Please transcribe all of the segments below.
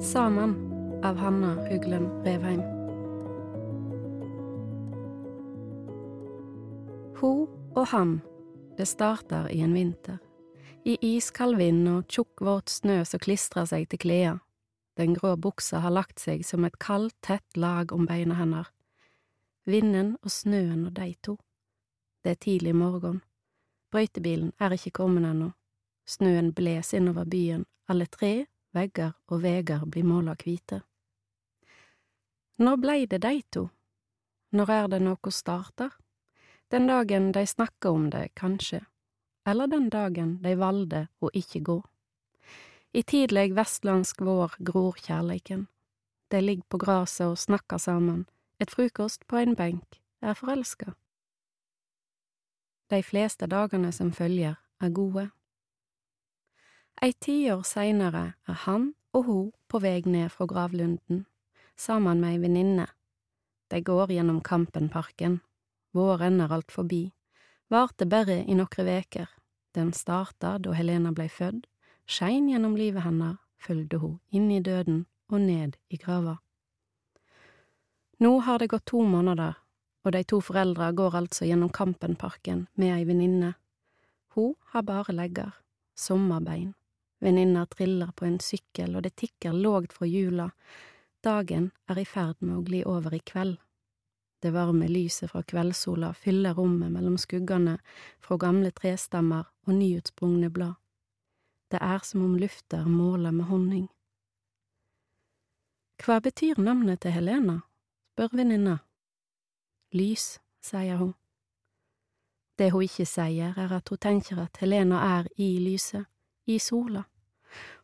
Sammen av Hanna Huglen Revheim. Ho og han, det starter i en vinter. I iskald vind og tjukk, våt snø som klistrer seg til kleda. Den grå buksa har lagt seg som et kaldt, tett lag om beina hennes. Vinden og snøen og de to. Det er tidlig morgen. Brøytebilen er ikke kommet ennå. Snøen bles innover byen, alle tre, vegger og veger blir måla hvite. Når blei det de to? Når er det noe starter? Den dagen de snakker om det, kanskje, eller den dagen de valgte å ikke gå. I tidleg vestlandsk vår gror kjærleiken. De ligger på graset og snakker sammen, et frokost på en benk, er forelska. De fleste dagene som følger, er gode. Ei tiår seinere er han og hun på vei ned fra gravlunden, sammen med ei venninne. De går gjennom Kampenparken. Våren er alt forbi. Varte bare i nokre veker. Den starta da Helena blei fødd, skein gjennom livet hennes, følgde hun inn i døden og ned i grava. Nå har det gått to måneder, og de to foreldra går altså gjennom Kampenparken med ei venninne. Hun har bare legger, sommerbein. Venninna triller på en sykkel, og det tikker lågt fra hjula. Dagen er i ferd med å gli over i kveld. Det varme lyset fra kveldssola fyller rommet mellom skuggene fra gamle trestammer og nyutsprungne blad. Det er som om lufta er måla med honning. Hva betyr navnet til Helena? Spør venninna. Lys, sier hun. Det hun ikke sier, er at hun tenker at Helena er i lyset, i sola.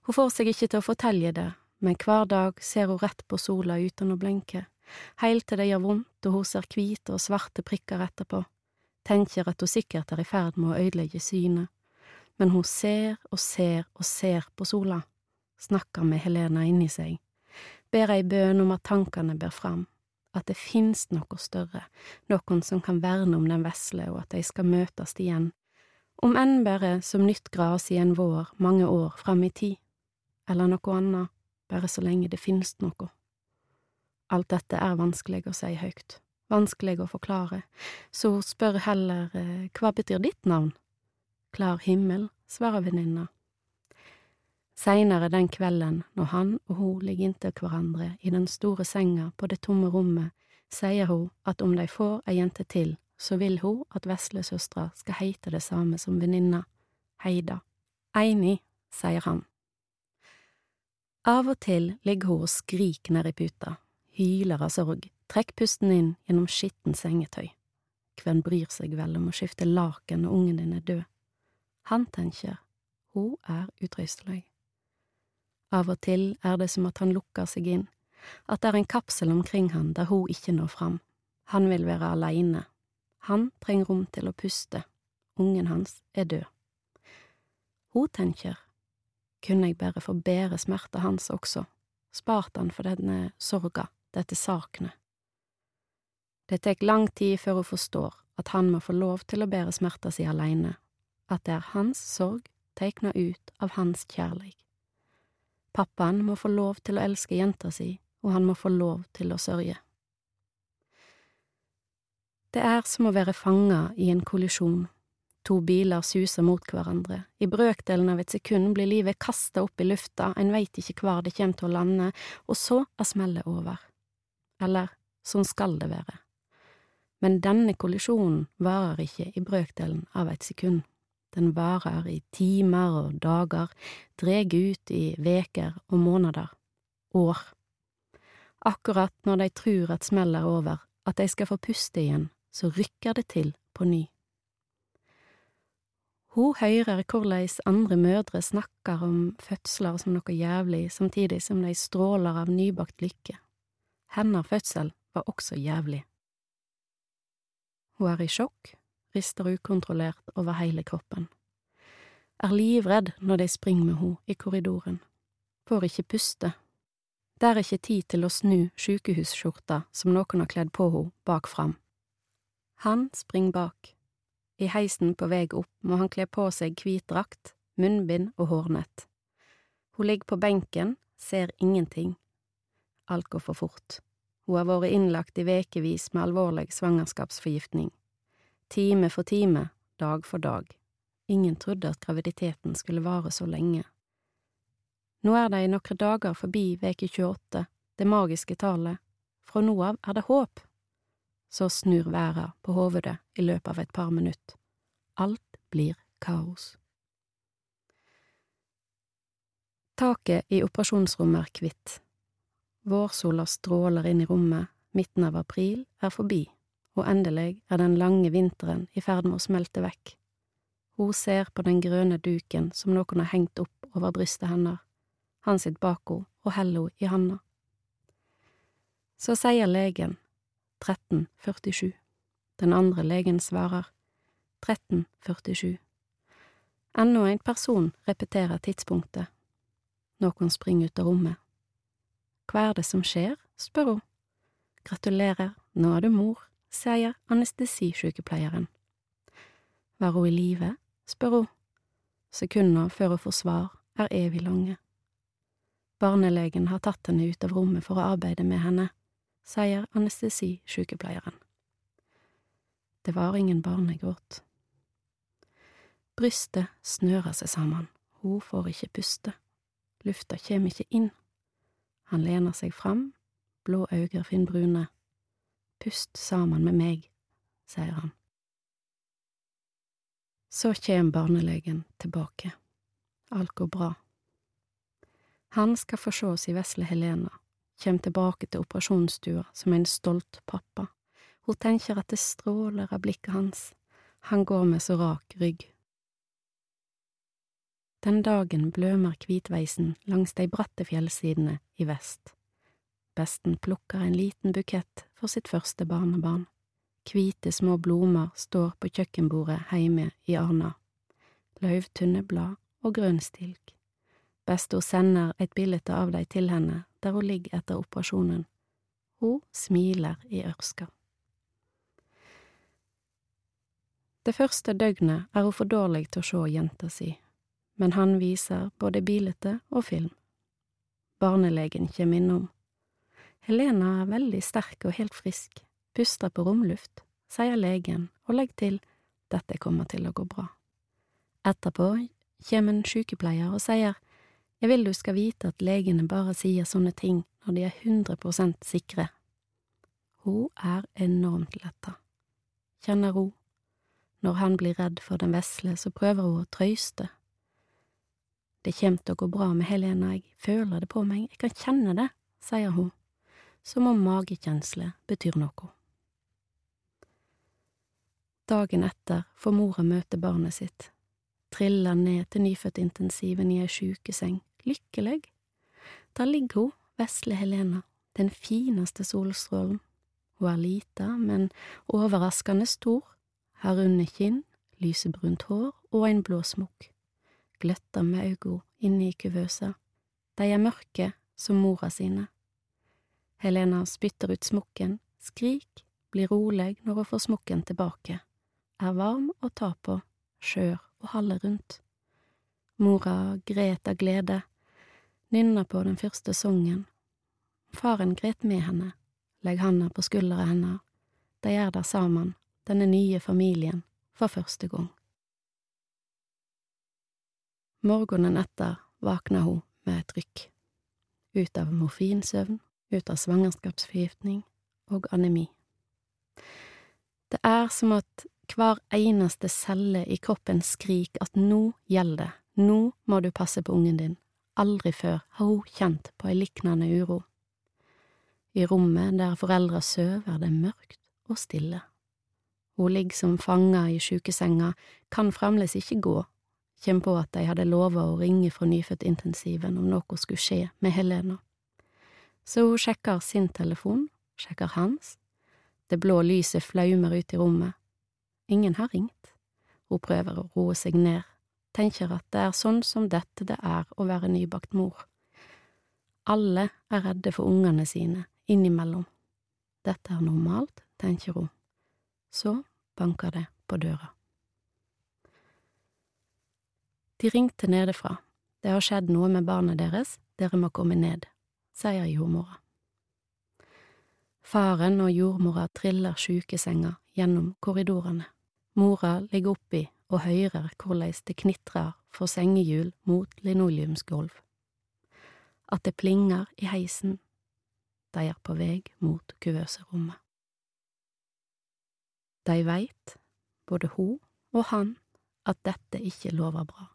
Hun får seg ikke til å fortelle det, men hver dag ser hun rett på sola uten å blinke, heilt til det gjør vondt og hun ser hvite og svarte prikker etterpå, tenker at hun sikkert er i ferd med å ødelegge synet, men hun ser og ser og ser på sola, snakker med Helena inni seg, ber ei bønn om at tankene ber fram, at det finst noe større, noen som kan verne om den vesle og at de skal møtes igjen, om enn bare som nytt gras i en vår mange år fram i tid, eller noe annet, bare så lenge det finst noe. Alt dette er vanskelig å si høyt, vanskelig å forklare, så spør heller eh, hva betyr ditt navn? Klar himmel, svarer venninna. Seinere den kvelden, når han og hun ligger inntil hverandre i den store senga på det tomme rommet, sier hun at om de får ei jente til, så vil hun at veslesøstera skal heite det samme som venninna, Heida. Einig, sier han. Av og til ligger hun og skriker ned i puta, hyler av sorg, trekk pusten inn gjennom skittent sengetøy. Hvem bryr seg vel om å skifte laken når ungen din er død? Han tenker, hun er utrøystelig. Av og til er det som at han lukker seg inn, at det er en kapsel omkring han der hun ikke når fram. Han vil være aleine. Han trenger rom til å puste. Ungen hans er død. Hun tenker, kunne jeg bare få bedre smerta hans også, spart han for denne sorga, dette saknet. Det tek lang tid før hun forstår at han må få lov til å bære smerta si aleine, at det er hans sorg teikna ut av hans kjærleik. Pappaen må få lov til å elske jenta si, og han må få lov til å sørge. Det er som å være fanga i en kollisjon. To biler suser mot hverandre. I brøkdelen av et sekund blir livet kasta opp i lufta, en veit ikke hvor det kommer til å lande, og så er smellet over. Eller, sånn skal det være. Men denne kollisjonen varer ikke i brøkdelen av et sekund. Den varer i timer og dager, dreg ut i veker og måneder, år. Akkurat når de trur at smellet er over, at de skal få puste igjen, så rykker det til på ny. Hun hører hvordan andre mødre snakker om fødsler som noe jævlig, samtidig som de stråler av nybakt lykke. Hennes fødsel var også jævlig. Hun er i sjokk, rister ukontrollert over hele kroppen. Er livredd når de springer med henne i korridoren. Får ikke puste. Det er ikke tid til å snu sykehusskjorta som noen har kledd på henne bak fram. Han springer bak. I heisen på vei opp må han kle på seg hvit drakt, munnbind og hårnett. Hun ligger på benken, ser ingenting. Alt går for fort. Hun har vært innlagt i vekevis med alvorlig svangerskapsforgiftning. Time for time, dag for dag. Ingen trodde at graviditeten skulle vare så lenge. Nå er det i noen dager forbi veke 28, det magiske tallet. Fra nå av er det håp. Så snur verden på hovedet i løpet av et par minutter. Alt blir kaos. Taket i operasjonsrommet er hvitt. Vårsola stråler inn i rommet, midten av april er forbi, og endelig er den lange vinteren i ferd med å smelte vekk. Hun ser på den grønne duken som noen har hengt opp over brystet hennes. Han sitter bak henne og holder henne i handa. Så sier legen 1347. Den andre legen svarer 1347. Enda en person repeterer tidspunktet. Noen springer ut av rommet. Hva er det som skjer? spør hun. Gratulerer, nå er du mor, sier anestesisykepleieren. Var hun i live? spør hun. Sekunder før hun får svar, er evig lange. Barnelegen har tatt henne ut av rommet for å arbeide med henne, sier anestesisykepleieren. Det var ingen barnegråt. Brystet snører seg sammen, hun får ikke puste, lufta kjem ikke inn. Han lener seg fram, blå øyne finnbrune. Pust sammen med meg, sier han. Så kjem barnelegen tilbake. Alt går bra. Han skal få sjå si vesle Helena, kjem tilbake til operasjonsstua som en stolt pappa. Hun tenker at det stråler av blikket hans. Han går med så rak rygg. Den dagen blømer hvitveisen langs de bratte fjellsidene i vest. Besten plukker en liten bukett for sitt første barnebarn. Hvite små blomster står på kjøkkenbordet heime i Arna. Løvtynne blad og grønn stilk. Besto sender et bilde av dei til henne der hun ligger etter operasjonen. Hun smiler i ørska. Det første døgnet er hun for dårlig til å se jenta si men han viser både bilete og film. Barnelegen kommer innom. Helena er veldig sterk og helt frisk, puster på romluft, sier legen og legger til dette kommer til å gå bra. Etterpå kommer en sykepleier og sier jeg vil du skal vite at legene bare sier sånne ting når de er 100% sikre. Hun er enormt letta. Kjenner ro. Når han blir redd for den vesle, så prøver hun å trøyste det kjem til å gå bra med Helena, jeg føler det på meg, jeg kan kjenne det, sier hun, som om magekjensle betyr noe. Dagen etter får mora møte barnet sitt, triller ned til nyfødtintensiven i ei sjukeseng, lykkelig. Der ligger hun, vesle Helena, den fineste solstrålen. Hun er lita, men overraskende stor, har runde kinn, lysebrunt hår og en blå smokk gløtter med øynene inne i kuvøsa. De er mørke som mora sine. Helena spytter ut smokken, skrik, blir rolig når hun får smokken tilbake, er varm å ta på, skjør og halve rundt. Mora gret av glede, nynner på den første sangen. Faren gret med henne, legg handa på skuldra hennes, de er der sammen, denne nye familien, for første gang. Morgenen etter våkna hun med et rykk. Ut av morfinsøvn, ut av svangerskapsforgiftning og anemi. Det er som at hver eneste celle i kroppen skriker at nå gjelder det, nå må du passe på ungen din. Aldri før har hun kjent på ei liknende uro. I rommet der foreldra sover, er det mørkt og stille. Hun ligger som fanga i sjukesenga, kan fremdeles ikke gå, kjem på at de hadde lova å ringe fra nyfødtintensiven om noe skulle skje med Helena. Så hun sjekker sin telefon, sjekker hans. Det blå lyset flaumer ut i rommet. Ingen har ringt. Hun prøver å roe seg ned, tenker at det er sånn som dette det er å være nybakt mor. Alle er redde for ungene sine innimellom. Dette er normalt, tenker hun. Så banker det på døra. De ringte nedefra. Det har skjedd noe med barnet deres, dere må komme ned, sier jordmora. Faren og jordmora triller sjukesenga gjennom korridorene. Mora ligger oppi og hører korleis det knitrer for sengehjul mot linoleumsgulv. At det plinger i heisen. De er på vei mot kuvøserommet. De veit, både hun og han, at dette ikke lover bra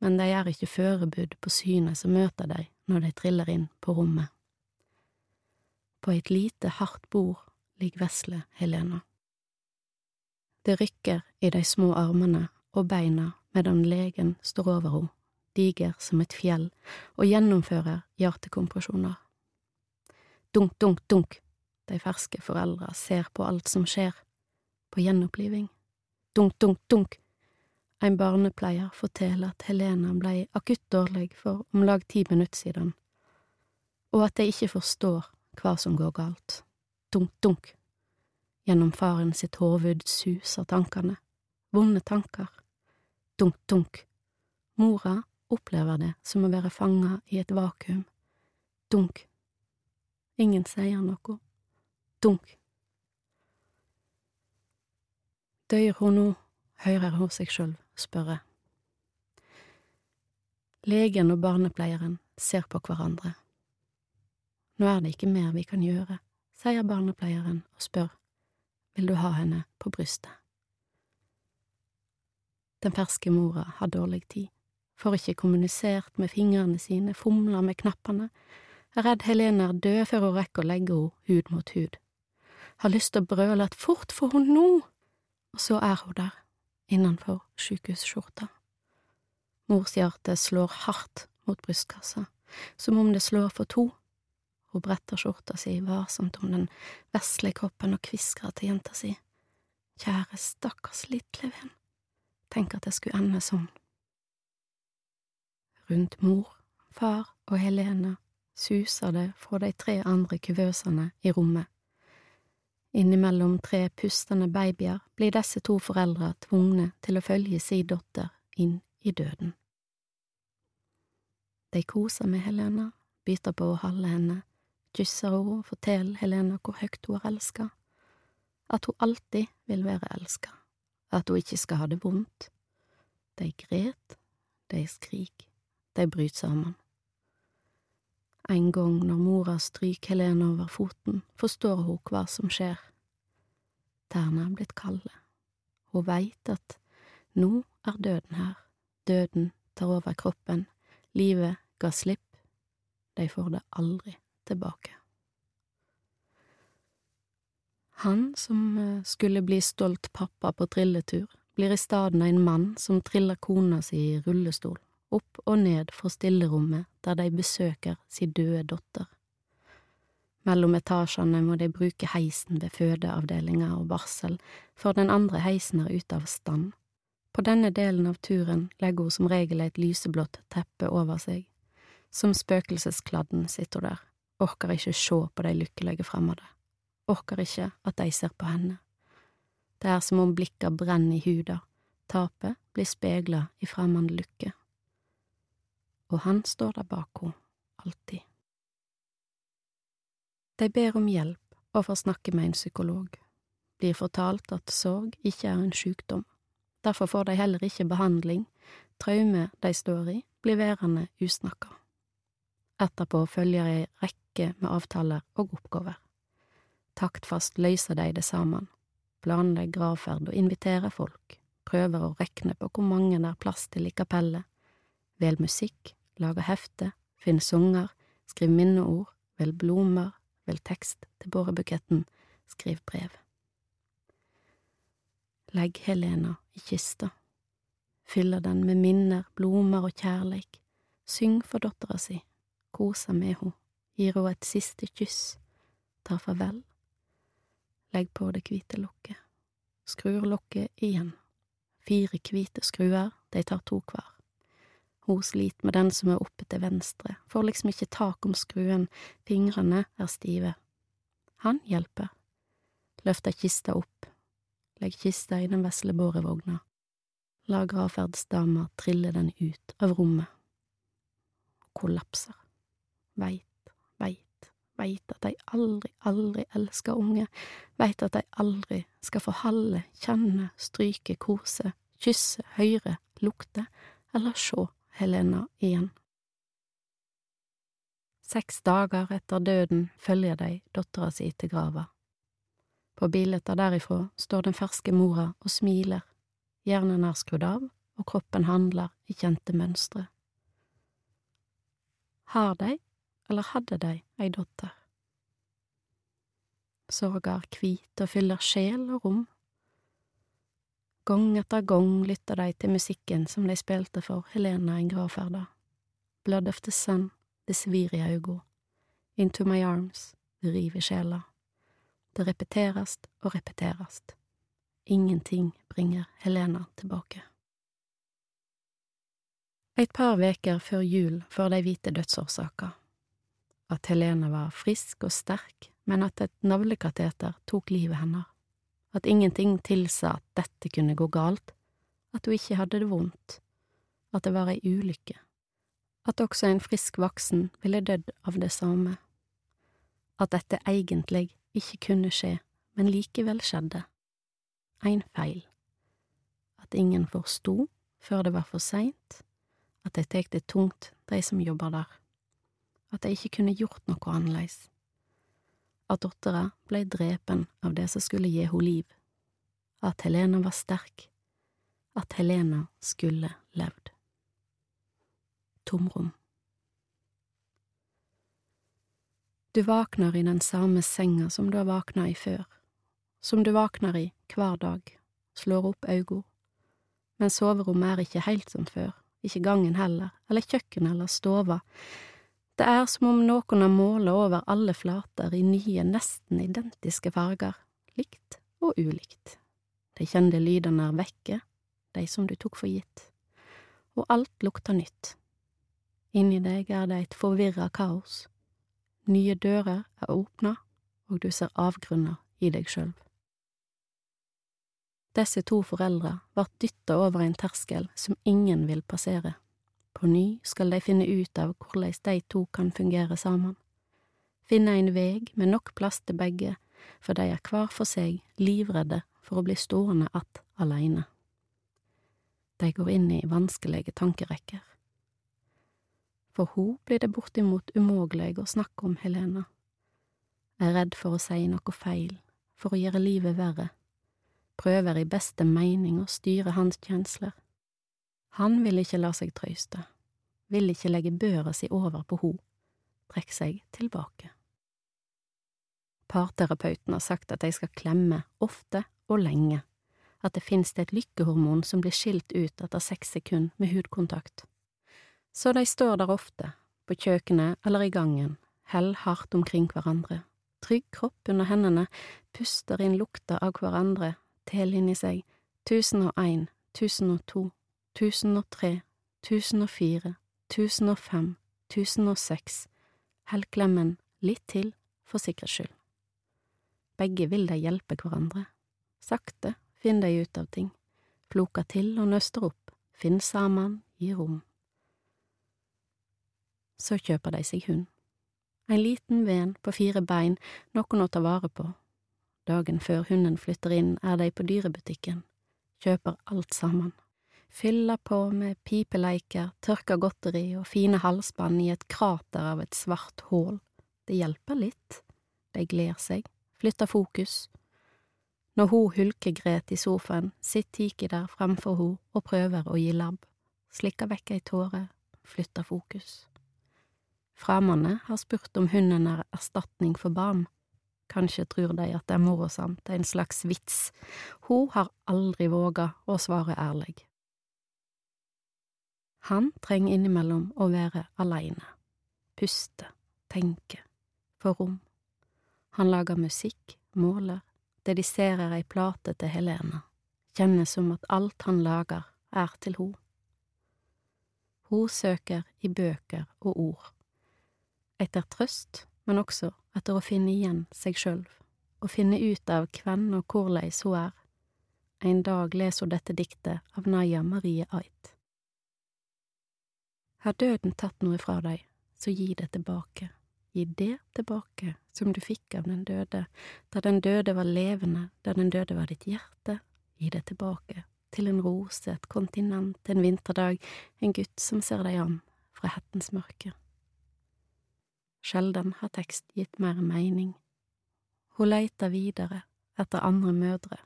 men de er ikke førebud på synet som møter dei når de triller inn på rommet. På et lite, hardt bord ligger vesle Helena. Det rykker i de små armene og beina medan legen står over henne, diger som et fjell, og gjennomfører hjertekompresjoner. Dunk, dunk, dunk, de ferske foreldra ser på alt som skjer, på gjenoppliving. Dunk, dunk, dunk, en barnepleier forteller at Helena blei akutt dårlig for om lag ti minutter siden, og at de ikke forstår hva som går galt. Dunk, dunk. Gjennom faren sitt hoved suser tankene, vonde tanker. Dunk, dunk. Mora opplever det som å være fanga i et vakuum. Dunk. Ingen sier noe. Dunk. Dør hun nå, hører hun seg sjøl spørre. Legen og barnepleieren ser på hverandre. Nå er det ikke mer vi kan gjøre, sier barnepleieren og spør, vil du ha henne på brystet? Den ferske mora har dårlig tid, får ikke kommunisert med fingrene sine, fomler med knappene, er redd Helene er død før hun rekker å legge henne hud mot hud, har lyst til å brøle at fort får hun nå, og så er hun der innenfor sjukehusskjorta. Morshjertet slår hardt mot brystkassa, som om det slår for to. Hun bretter skjorta si varsomt om den vesle kroppen og kviskrer til jenta si. Kjære, stakkars lille venn, tenk at det skulle ende sånn. Rundt mor, far og Helene suser det fra de tre andre kuvøsene i rommet Innimellom tre pustende babyer blir disse to foreldra tvungne til å følge si datter inn i døden. De koser med Helena, byter på å holde henne, kysser henne og forteller Helena hvor høyt hun har elska, at hun alltid vil være elska, at hun ikke skal ha det vondt. De gret, de skrik, de bryter sammen. En gang når mora stryker Helene over foten, forstår hun hva som skjer. Tærne er blitt kalde. Hun veit at nå er døden her, døden tar over kroppen, livet ga slipp, de får det aldri tilbake. Han som eh, skulle bli stolt pappa på trilletur, blir i stedet en mann som triller kona si i rullestol opp og ned fra stillerommet der de besøker sin døde datter. Mellom etasjene må de bruke heisen ved fødeavdelinga og barsel, for den andre heisen er ute av stand. På denne delen av turen legger hun som regel et lyseblått teppe over seg. Som spøkelseskladden sitter hun der, orker ikke se på de lykkelige fremmede, orker ikke at de ser på henne. Det er som om blikka brenner i huda, tapet blir spegla i fremmed lykke og han står der bak henne, alltid. De ber om hjelp og får snakke med en psykolog, blir fortalt at sorg ikke er en sykdom, derfor får de heller ikke behandling, traume de står i, blir værende usnakka. Etterpå følger ei rekke med avtaler og oppgaver. Taktfast løyser de det sammen, planlegger gravferd og inviterer folk, prøver å rekne på hvor mange det er plass til i kapellet, vel musikk, lager hefte, finne sanger, skriv minneord, vel blomer, vel tekst til bårebuketten, skriv brev. Legg Helena i kista, fyller den med minner, blomer og kjærleik, syng for dottera si, koser med ho, gir ho et siste kyss, tar farvel, legg på det hvite lokket, skrur lokket igjen, fire hvite skruer, de tar to hver. Hun sliter med den som er oppe til venstre, får liksom ikke tak om skruen, fingrene er stive. Han hjelper, løfter kista opp, legg kista i den vesle bårevogna, la gravferdsdama trille den ut av rommet. Kollapser. Veit, veit, veit at de aldri, aldri elsker unge, veit at de aldri skal få halde, kjenne, stryke, kose, kysse, høre, lukte eller sjå Helena igjen. Seks dager etter døden følger de dattera si til grava. På bileta derifra står den ferske mora og smiler, hjernen er skrudd av og kroppen handler i kjente mønstre. Har de, eller hadde de, ei datter? Sorger kvit og fyller sjel og rom. Gang etter gang lytter de til musikken som de spilte for Helena en gravferda. Blood of the Sun, det svir i auga. Into my arms, det river sjela. Det repeterast og repeterast. Ingenting bringer Helena tilbake. Et par veker før jul får de vite dødsårsaka. At Helena var frisk og sterk, men at et navlekateter tok livet hennes. At ingenting tilsa at dette kunne gå galt, at hun ikke hadde det vondt, at det var ei ulykke, at også en frisk voksen ville dødd av det samme, at dette egentlig ikke kunne skje, men likevel skjedde. Ein feil. At ingen forsto før det var for seint, at de tek det tungt, de som jobber der, at de ikke kunne gjort noe annerledes, at dattera blei drepen av det som skulle gi henne liv, at Helena var sterk, at Helena skulle levd. Tomrom. Du vakner i den samme senga som du har vakna i før, som du vakner i hver dag, slår opp augo, men soverommet er ikke helt som før, ikke gangen heller, eller kjøkkenet eller stova. Det er som om noen har målet over alle flater i nye, nesten identiske farger, likt og ulikt. De kjente lydene er vekke, de som du tok for gitt, og alt lukter nytt. Inni deg er det et forvirra kaos. Nye dører er åpna, og du ser avgrunner i deg sjølv. Disse to foreldra vart dytta over en terskel som ingen vil passere. På ny skal de finne ut av hvordan de to kan fungere sammen. Finne en veg med nok plass til begge, for de er hver for seg livredde for å bli stående att alene. De går inn i vanskelige tankerekker. For hun blir det bortimot umulig å snakke om Helena. Er redd for å si noe feil, for å gjøre livet verre prøver i beste mening å styre hans kjensler. Han vil ikke la seg trøyste, vil ikke legge børa si over på ho, trekk seg tilbake. Parterapeuten har sagt at de skal klemme ofte og lenge, at det finnes et lykkehormon som blir skilt ut etter seks sekunder med hudkontakt. Så de står der ofte, på kjøkkenet eller i gangen, hell hardt omkring hverandre, trygg kropp under hendene, puster inn lukta av hverandre tel inni seg tusen og ein, tusen og to, tusen og tre, tusen og fire, tusen og fem, tusen og seks, hell klemmen litt til for sikkerhets skyld. Begge vil de hjelpe hverandre. Sakte finner de ut av ting, floker til og nøster opp, finner sammen, gir rom. Så kjøper de seg hund. En liten ven på fire bein, noen å ta vare på, Dagen før hunden flytter inn, er de på dyrebutikken, kjøper alt sammen. Fyller på med pipeleiker, tørka godteri og fine halsbånd i et krater av et svart hull. Det hjelper litt. De gler seg, flytter fokus. Når hun hulkegret i sofaen, sitter Tiki der fremfor ho og prøver å gi labb, slikker vekk ei tåre, flytter fokus. Fremmede har spurt om hunden er erstatning for barn. Kanskje tror de at det er morosamt, en slags vits. Hun har aldri våga å svare ærlig. Han trenger innimellom å være aleine, puste, tenke, få rom. Han lager musikk, måler, dediserer ei plate til Helena, kjennes som at alt han lager, er til ho. Hun søker i bøker og ord, etter trøst, men også etter å finne igjen seg sjølv, og finne ut av hvem og korleis hun er, en dag leser hun dette diktet av Naya Marie Ait. Har døden tatt noe fra deg, så gi det tilbake, gi det tilbake som du fikk av den døde, da den døde var levende, da den døde var ditt hjerte, gi det tilbake, til en rose, et kontinent, en vinterdag, en gutt som ser deg an fra hettens mørke. Sjelden har tekst gitt mer mening. Hun leiter videre etter andre mødre,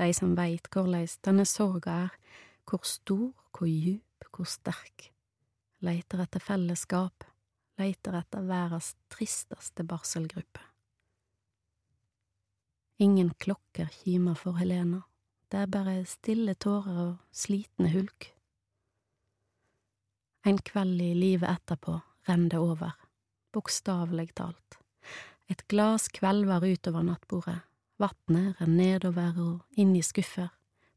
de som veit korleis denne sorga er, hvor stor, hvor djup, hvor sterk. Leiter etter fellesskap, leiter etter verdens tristeste barselgruppe. Ingen klokker kimer for Helena, det er bare stille tårer og slitne hulk. En kveld i livet etterpå renner det over, bokstavelig talt. Et glass kvelver utover nattbordet, Vatnet renner nedover og inn i skuffer,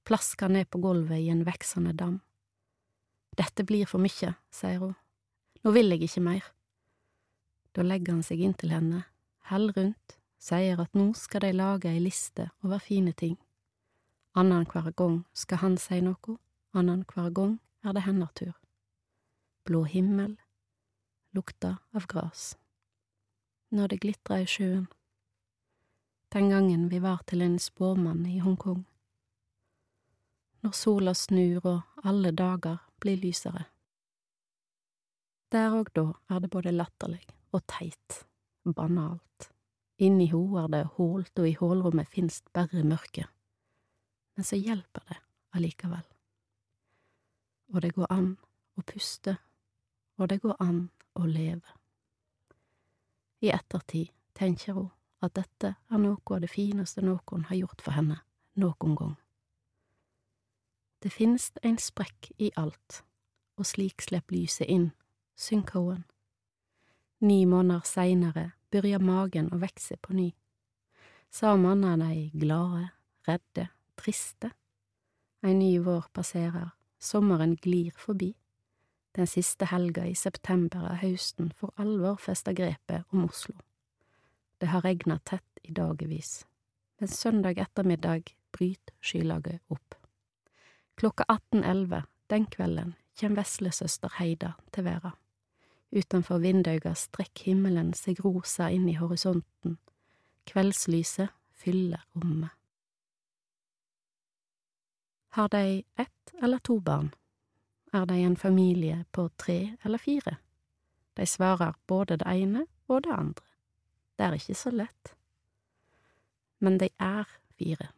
plasker ned på gulvet i en veksende dam. Dette blir for mye, sier hun. Nå vil jeg ikke mer. Da legger han seg inntil henne, heller rundt, sier at nå skal de lage ei liste over fine ting. Annenhver gang skal han si noe, annenhver gang er det hennes tur. Blå himmel, lukta av gras. Når det glitra i sjøen den gangen vi var til en spåmann i Hongkong. Når sola snur og alle dager blir lysere. Der og da er det både latterlig og teit, banalt. Inni ho er det hålt, og i hålrommet finst bare mørke. Men så hjelper det allikevel. Og det går an å puste, og det går an å leve. I ettertid tenker hun at dette er noe av det fineste noen har gjort for henne noen gang. Det finst en sprekk i alt, og slik slipper lyset inn, synker hun. Ni måneder seinere begynner magen å vekse på ny. Sammen er de glade, redde, triste. En ny vår passerer, sommeren glir forbi. Den siste helga i september er høsten for alvor festa grepet om Oslo. Det har regna tett i dagevis, men søndag ettermiddag bryter skylaget opp. Klokka 18.11 den kvelden kjem veslesøster Heida til verda. Utenfor vindauga strekk himmelen seg rosa inn i horisonten, kveldslyset fyller rommet. Har de ett eller to barn? Er de en familie på tre eller fire? De svarer både det ene og det andre. Det er ikke så lett. Men de er fire.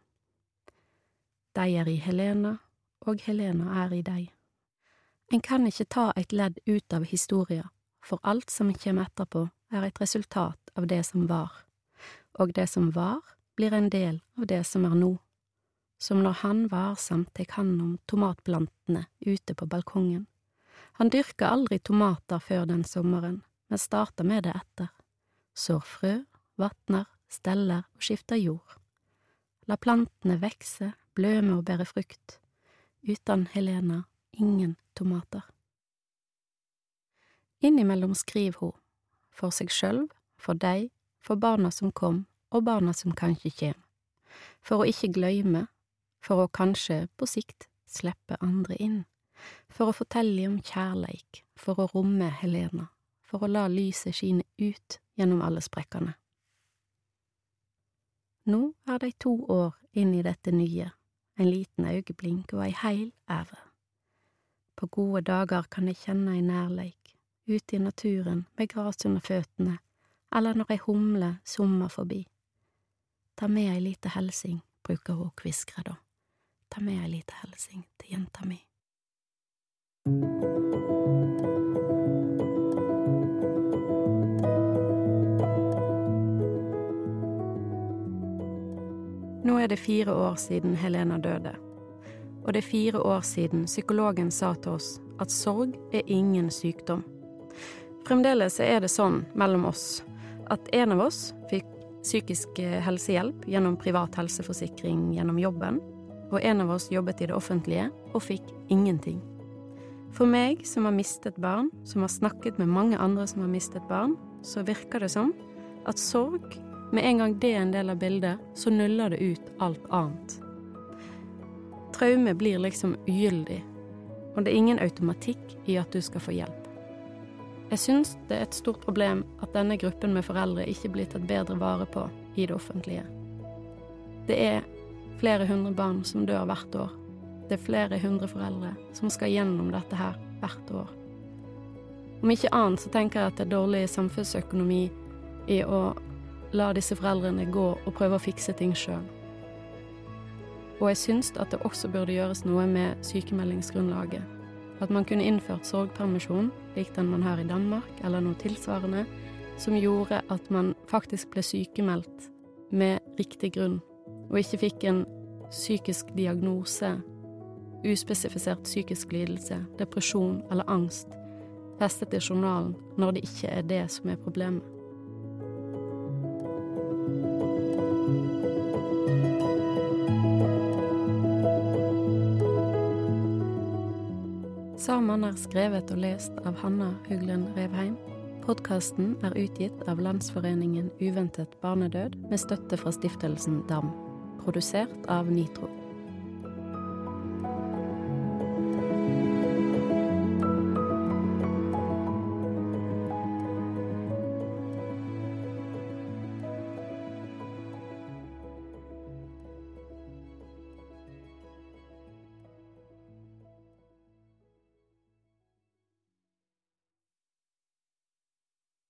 De er i Helena, og Helena er i deg. En kan ikke ta et ledd ut av historia, for alt som kommer etterpå, er et resultat av det som var, og det som var, blir en del av det som er nå, som når han varsomt tek hand om tomatplantene ute på balkongen. Han dyrka aldri tomater før den sommeren, men starta med det etter sår frø, vatner, steller og skifter jord. La plantene vekse, bløme og bære frukt. Uten Helena ingen tomater. Innimellom skriver hun, for seg sjølv, for deg, for barna som kom og barna som kanskje kjem, for å ikke gløyme, for å kanskje på sikt slippe andre inn, for å fortelle om kjærleik, for å romme Helena, for å la lyset skine ut gjennom alle sprekkene. Nå er de to år inn i dette nye, en liten øyeblink og ei heil æve. På gode dager kan jeg kjenne ei nærleik, ute i naturen med gras under føttene, eller når ei humle summer forbi. Ta med ei lita helsing, bruker hun kviskre da. Ta med ei lita helsing til jenta mi. Nå er det fire år siden Helena døde, og det er fire år siden psykologen sa til oss at sorg er ingen sykdom. Fremdeles er det sånn mellom oss at en av oss fikk psykisk helsehjelp gjennom privat helseforsikring gjennom jobben, og en av oss jobbet i det offentlige og fikk ingenting. For meg som har mistet barn, som har snakket med mange andre som har mistet barn, så virker det som at sorg med en gang det er en del av bildet, så nuller det ut alt annet. traume blir liksom ugyldig, og det er ingen automatikk i at du skal få hjelp. Jeg syns det er et stort problem at denne gruppen med foreldre ikke blir tatt bedre vare på i det offentlige. Det er flere hundre barn som dør hvert år. Det er flere hundre foreldre som skal gjennom dette her hvert år. Om ikke annet så tenker jeg at det er dårlig samfunnsøkonomi i å la disse foreldrene gå og prøve å fikse ting sjøl. Og jeg syns at det også burde gjøres noe med sykemeldingsgrunnlaget. At man kunne innført sorgpermisjon, lik den man har i Danmark, eller noe tilsvarende, som gjorde at man faktisk ble sykemeldt med riktig grunn, og ikke fikk en psykisk diagnose, uspesifisert psykisk lidelse, depresjon eller angst, festet i journalen når det ikke er det som er problemet. Saman er skrevet og lest av Hanna Huglen Revheim. Podkasten er utgitt av Landsforeningen uventet barnedød med støtte fra stiftelsen DAM. Produsert av Nitro.